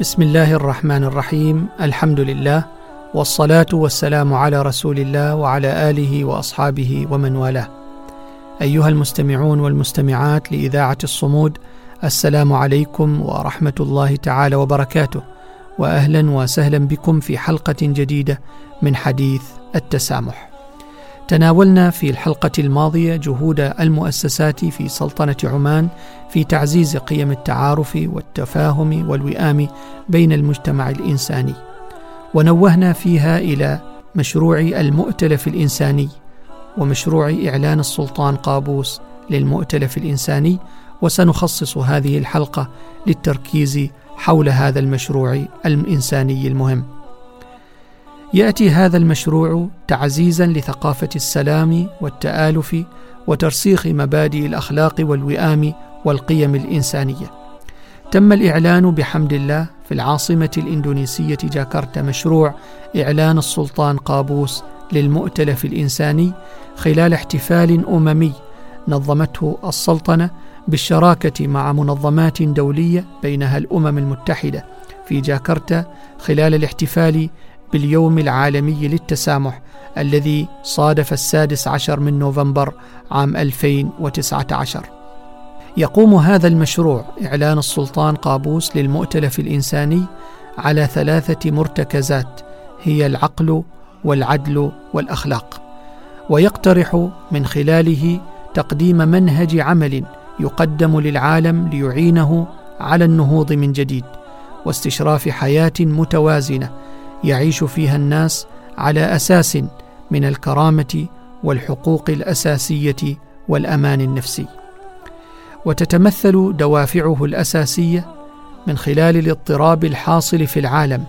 بسم الله الرحمن الرحيم الحمد لله والصلاه والسلام على رسول الله وعلى اله واصحابه ومن والاه ايها المستمعون والمستمعات لاذاعه الصمود السلام عليكم ورحمه الله تعالى وبركاته واهلا وسهلا بكم في حلقه جديده من حديث التسامح تناولنا في الحلقة الماضية جهود المؤسسات في سلطنة عمان في تعزيز قيم التعارف والتفاهم والوئام بين المجتمع الإنساني. ونوهنا فيها إلى مشروع المؤتلف الإنساني ومشروع إعلان السلطان قابوس للمؤتلف الإنساني وسنخصص هذه الحلقة للتركيز حول هذا المشروع الإنساني المهم. يأتي هذا المشروع تعزيزا لثقافة السلام والتآلف وترسيخ مبادئ الأخلاق والوئام والقيم الإنسانية. تم الإعلان بحمد الله في العاصمة الإندونيسية جاكرتا مشروع إعلان السلطان قابوس للمؤتلف الإنساني خلال احتفال أممي نظمته السلطنة بالشراكة مع منظمات دولية بينها الأمم المتحدة في جاكرتا خلال الاحتفال باليوم العالمي للتسامح الذي صادف السادس عشر من نوفمبر عام 2019 يقوم هذا المشروع إعلان السلطان قابوس للمؤتلف الإنساني على ثلاثة مرتكزات هي العقل والعدل والأخلاق. ويقترح من خلاله تقديم منهج عمل يقدم للعالم ليعينه على النهوض من جديد واستشراف حياة متوازنة يعيش فيها الناس على أساس من الكرامة والحقوق الأساسية والأمان النفسي. وتتمثل دوافعه الأساسية من خلال الاضطراب الحاصل في العالم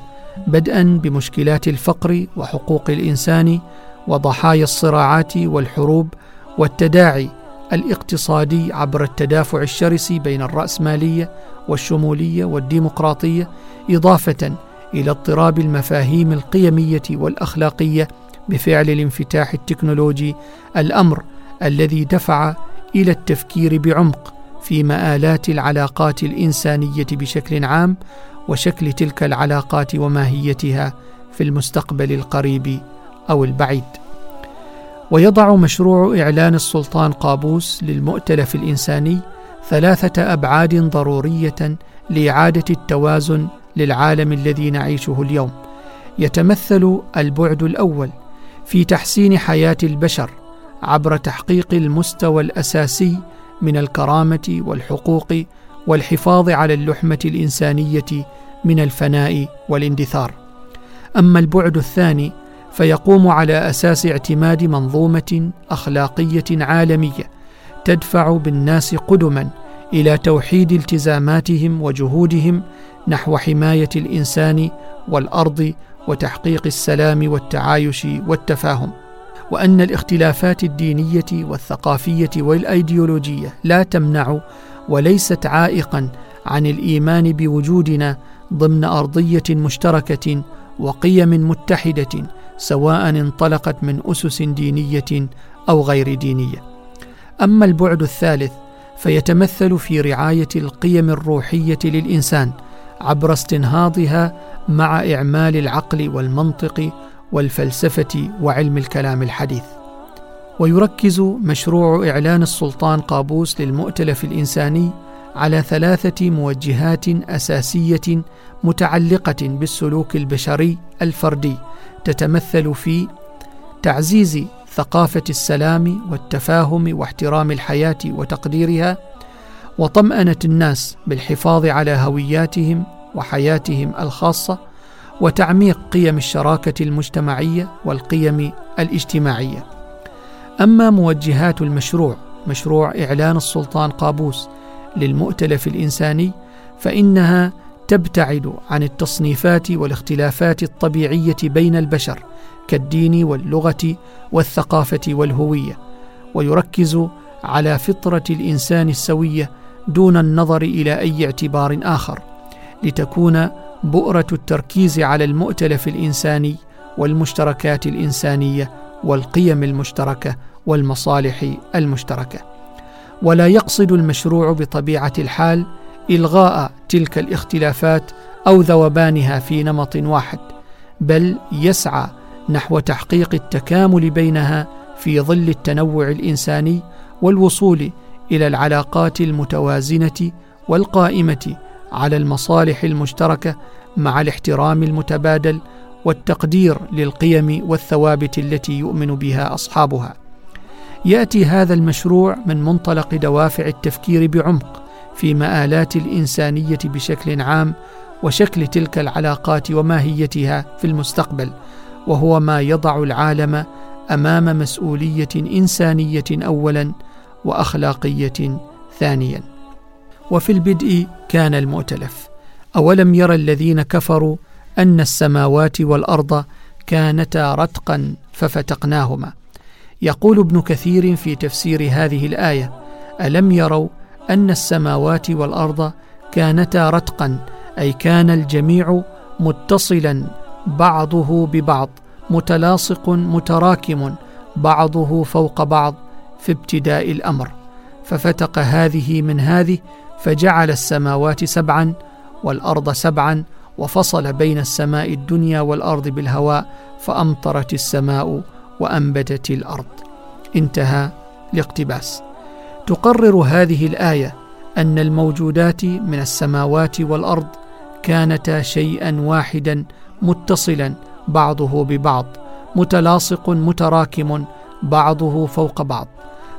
بدءا بمشكلات الفقر وحقوق الإنسان وضحايا الصراعات والحروب والتداعي الاقتصادي عبر التدافع الشرس بين الرأسمالية والشمولية والديمقراطية إضافة إلى اضطراب المفاهيم القيمية والأخلاقية بفعل الانفتاح التكنولوجي الأمر الذي دفع إلى التفكير بعمق في مآلات العلاقات الإنسانية بشكل عام وشكل تلك العلاقات وماهيتها في المستقبل القريب أو البعيد. ويضع مشروع إعلان السلطان قابوس للمؤتلف الإنساني ثلاثة أبعاد ضرورية لإعادة التوازن للعالم الذي نعيشه اليوم. يتمثل البعد الأول في تحسين حياة البشر عبر تحقيق المستوى الأساسي من الكرامة والحقوق والحفاظ على اللحمة الإنسانية من الفناء والاندثار. أما البعد الثاني فيقوم على أساس اعتماد منظومة أخلاقية عالمية تدفع بالناس قدما إلى توحيد التزاماتهم وجهودهم نحو حماية الإنسان والأرض وتحقيق السلام والتعايش والتفاهم. وأن الاختلافات الدينية والثقافية والأيديولوجية لا تمنع وليست عائقا عن الإيمان بوجودنا ضمن أرضية مشتركة وقيم متحدة سواء انطلقت من أسس دينية أو غير دينية. أما البعد الثالث فيتمثل في رعاية القيم الروحية للإنسان عبر استنهاضها مع إعمال العقل والمنطق والفلسفة وعلم الكلام الحديث. ويركز مشروع إعلان السلطان قابوس للمؤتلف الإنساني على ثلاثة موجهات أساسية متعلقة بالسلوك البشري الفردي تتمثل في تعزيز ثقافة السلام والتفاهم واحترام الحياة وتقديرها وطمأنة الناس بالحفاظ على هوياتهم وحياتهم الخاصة وتعميق قيم الشراكة المجتمعية والقيم الاجتماعية. أما موجهات المشروع مشروع إعلان السلطان قابوس للمؤتلف الإنساني فإنها تبتعد عن التصنيفات والاختلافات الطبيعية بين البشر كالدين واللغة والثقافة والهوية ويركز على فطرة الإنسان السوية دون النظر إلى أي اعتبار آخر لتكون بؤرة التركيز على المؤتلف الإنساني والمشتركات الإنسانية والقيم المشتركة والمصالح المشتركة. ولا يقصد المشروع بطبيعة الحال إلغاء تلك الاختلافات أو ذوبانها في نمط واحد بل يسعى نحو تحقيق التكامل بينها في ظل التنوع الإنساني والوصول إلى العلاقات المتوازنة والقائمة على المصالح المشتركة مع الاحترام المتبادل والتقدير للقيم والثوابت التي يؤمن بها أصحابها. يأتي هذا المشروع من منطلق دوافع التفكير بعمق في مآلات الإنسانية بشكل عام وشكل تلك العلاقات وماهيتها في المستقبل وهو ما يضع العالم أمام مسؤولية إنسانية اولا وأخلاقية ثانيا. وفي البدء كان المؤتلف. أولم يرى الذين كفروا أن السماوات والأرض كانتا رتقا ففتقناهما. يقول ابن كثير في تفسير هذه الآية ألم يروا أن السماوات والأرض كانتا رتقا أي كان الجميع متصلا بعضه ببعض متلاصق متراكم بعضه فوق بعض في ابتداء الأمر. ففتق هذه من هذه فجعل السماوات سبعا والأرض سبعا وفصل بين السماء الدنيا والأرض بالهواء فأمطرت السماء وأنبتت الأرض. انتهى الاقتباس. تقرر هذه الآية أن الموجودات من السماوات والأرض كانتا شيئا واحدا متصلا بعضه ببعض متلاصق متراكم بعضه فوق بعض.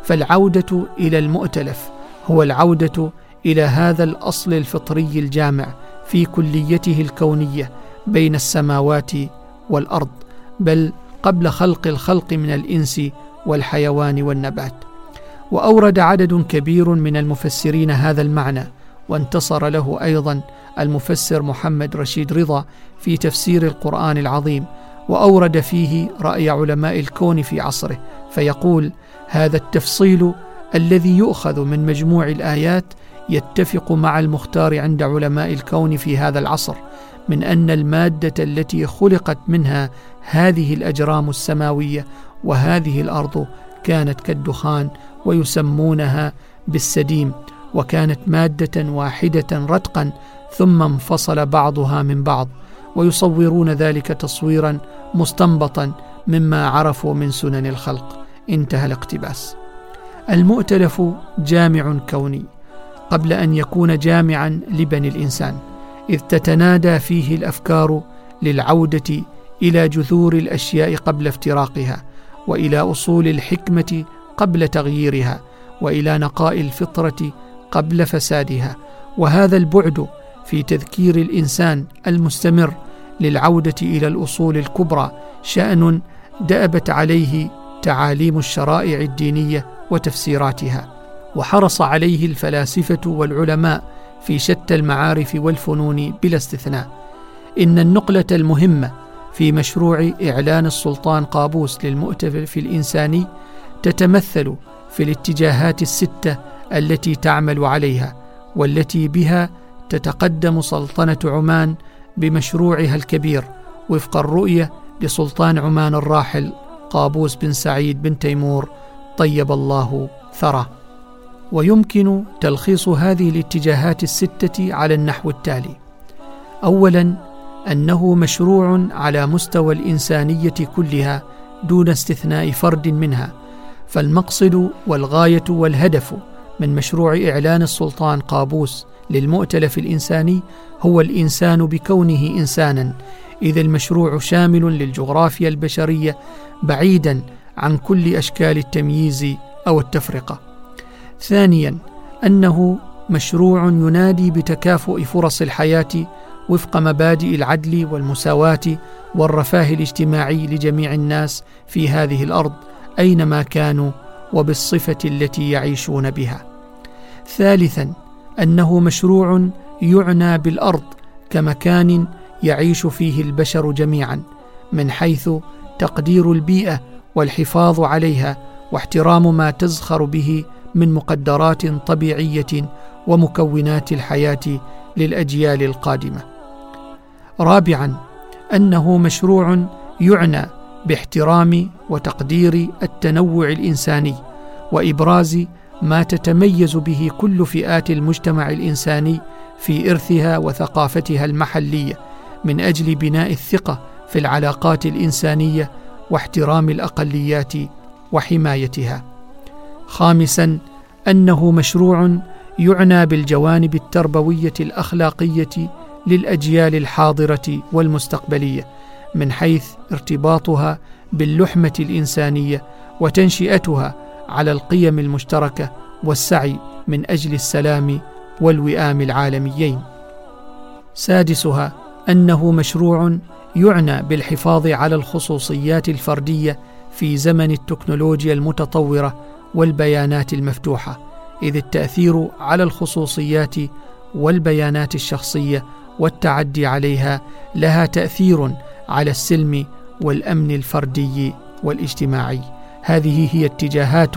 فالعودة إلى المؤتلف هو العودة إلى هذا الأصل الفطري الجامع في كليته الكونية بين السماوات والأرض بل قبل خلق الخلق من الإنس والحيوان والنبات. وأورد عدد كبير من المفسرين هذا المعنى وانتصر له أيضا المفسر محمد رشيد رضا في تفسير القرآن العظيم وأورد فيه رأي علماء الكون في عصره فيقول هذا التفصيل الذي يؤخذ من مجموع الآيات يتفق مع المختار عند علماء الكون في هذا العصر من أن المادة التي خلقت منها هذه الأجرام السماوية وهذه الأرض كانت كالدخان ويسمونها بالسديم وكانت مادة واحدة رتقا ثم انفصل بعضها من بعض ويصورون ذلك تصويرا مستنبطا مما عرفوا من سنن الخلق. انتهى الاقتباس. المؤتلف جامع كوني قبل أن يكون جامعا لبني الإنسان إذ تتنادى فيه الأفكار للعودة إلى جذور الأشياء قبل افتراقها وإلى أصول الحكمة قبل تغييرها وإلى نقاء الفطرة قبل فسادها. وهذا البعد في تذكير الإنسان المستمر للعودة إلى الأصول الكبرى شأن دأبت عليه تعاليم الشرائع الدينية وتفسيراتها. وحرص عليه الفلاسفة والعلماء في شتى المعارف والفنون بلا استثناء. إن النقلة المهمة في مشروع إعلان السلطان قابوس للمؤتلف الإنساني تتمثل في الاتجاهات الستة التي تعمل عليها والتي بها تتقدم سلطنة عمان بمشروعها الكبير وفق الرؤية لسلطان عمان الراحل قابوس بن سعيد بن تيمور طيب الله ثراه. ويمكن تلخيص هذه الاتجاهات الستة على النحو التالي. اولا أنه مشروع على مستوى الإنسانية كلها دون استثناء فرد منها فالمقصد والغاية والهدف من مشروع إعلان السلطان قابوس للمؤتلف الإنساني هو الإنسان بكونه إنسانا. إذا المشروع شامل للجغرافيا البشرية بعيدا عن كل أشكال التمييز أو التفرقة. ثانيا أنه مشروع ينادي بتكافؤ فرص الحياة وفق مبادئ العدل والمساواة والرفاه الاجتماعي لجميع الناس في هذه الأرض. أينما كانوا وبالصفة التي يعيشون بها. ثالثا أنه مشروع يعنى بالأرض كمكان يعيش فيه البشر جميعا من حيث تقدير البيئة والحفاظ عليها واحترام ما تزخر به من مقدرات طبيعية ومكونات الحياة للأجيال القادمة. رابعا أنه مشروع يعنى باحترام وتقدير التنوع الإنساني وإبراز ما تتميز به كل فئات المجتمع الإنساني في إرثها وثقافتها المحلية من أجل بناء الثقة في العلاقات الإنسانية واحترام الأقليات وحمايتها. خامسا أنه مشروع يعنى بالجوانب التربوية الأخلاقية للأجيال الحاضرة والمستقبلية من حيث ارتباطها باللحمة الإنسانية وتنشئتها على القيم المشتركة والسعي من أجل السلام والوئام العالميين. سادسها أنه مشروع يعنى بالحفاظ على الخصوصيات الفردية في زمن التكنولوجيا المتطورة والبيانات المفتوحة إذ التأثير على الخصوصيات والبيانات الشخصية والتعدي عليها لها تأثير على السلم والأمن الفردي والاجتماعي. هذه هي اتجاهات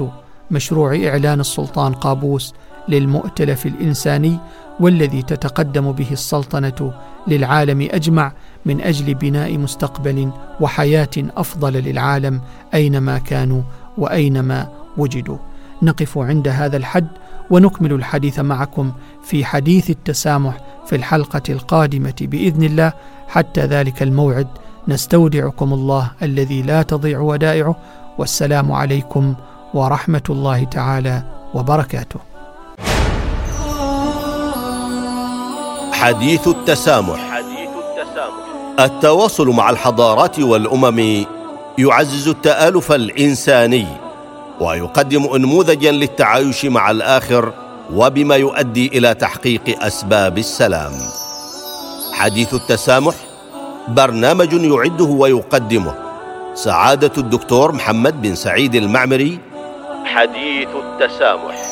مشروع إعلان السلطان قابوس للمؤتلف الإنساني والذي تتقدم به السلطنة للعالم أجمع من أجل بناء مستقبل وحياة أفضل للعالم أينما كانوا وأينما وجدوا. نقف عند هذا الحد ونكمل الحديث معكم في حديث التسامح في الحلقة القادمة بإذن الله. حتى ذلك الموعد نستودعكم الله الذي لا تضيع ودائعه والسلام عليكم ورحمة الله تعالى وبركاته. حديث التسامح. حديث التسامح. التواصل مع الحضارات والأمم يعزز التآلف الإنساني ويقدم انموذجا للتعايش مع الآخر وبما يؤدي إلى تحقيق أسباب السلام. حديث التسامح برنامج يعده ويقدمه. سعادة الدكتور محمد بن سعيد المعمري. حديث التسامح.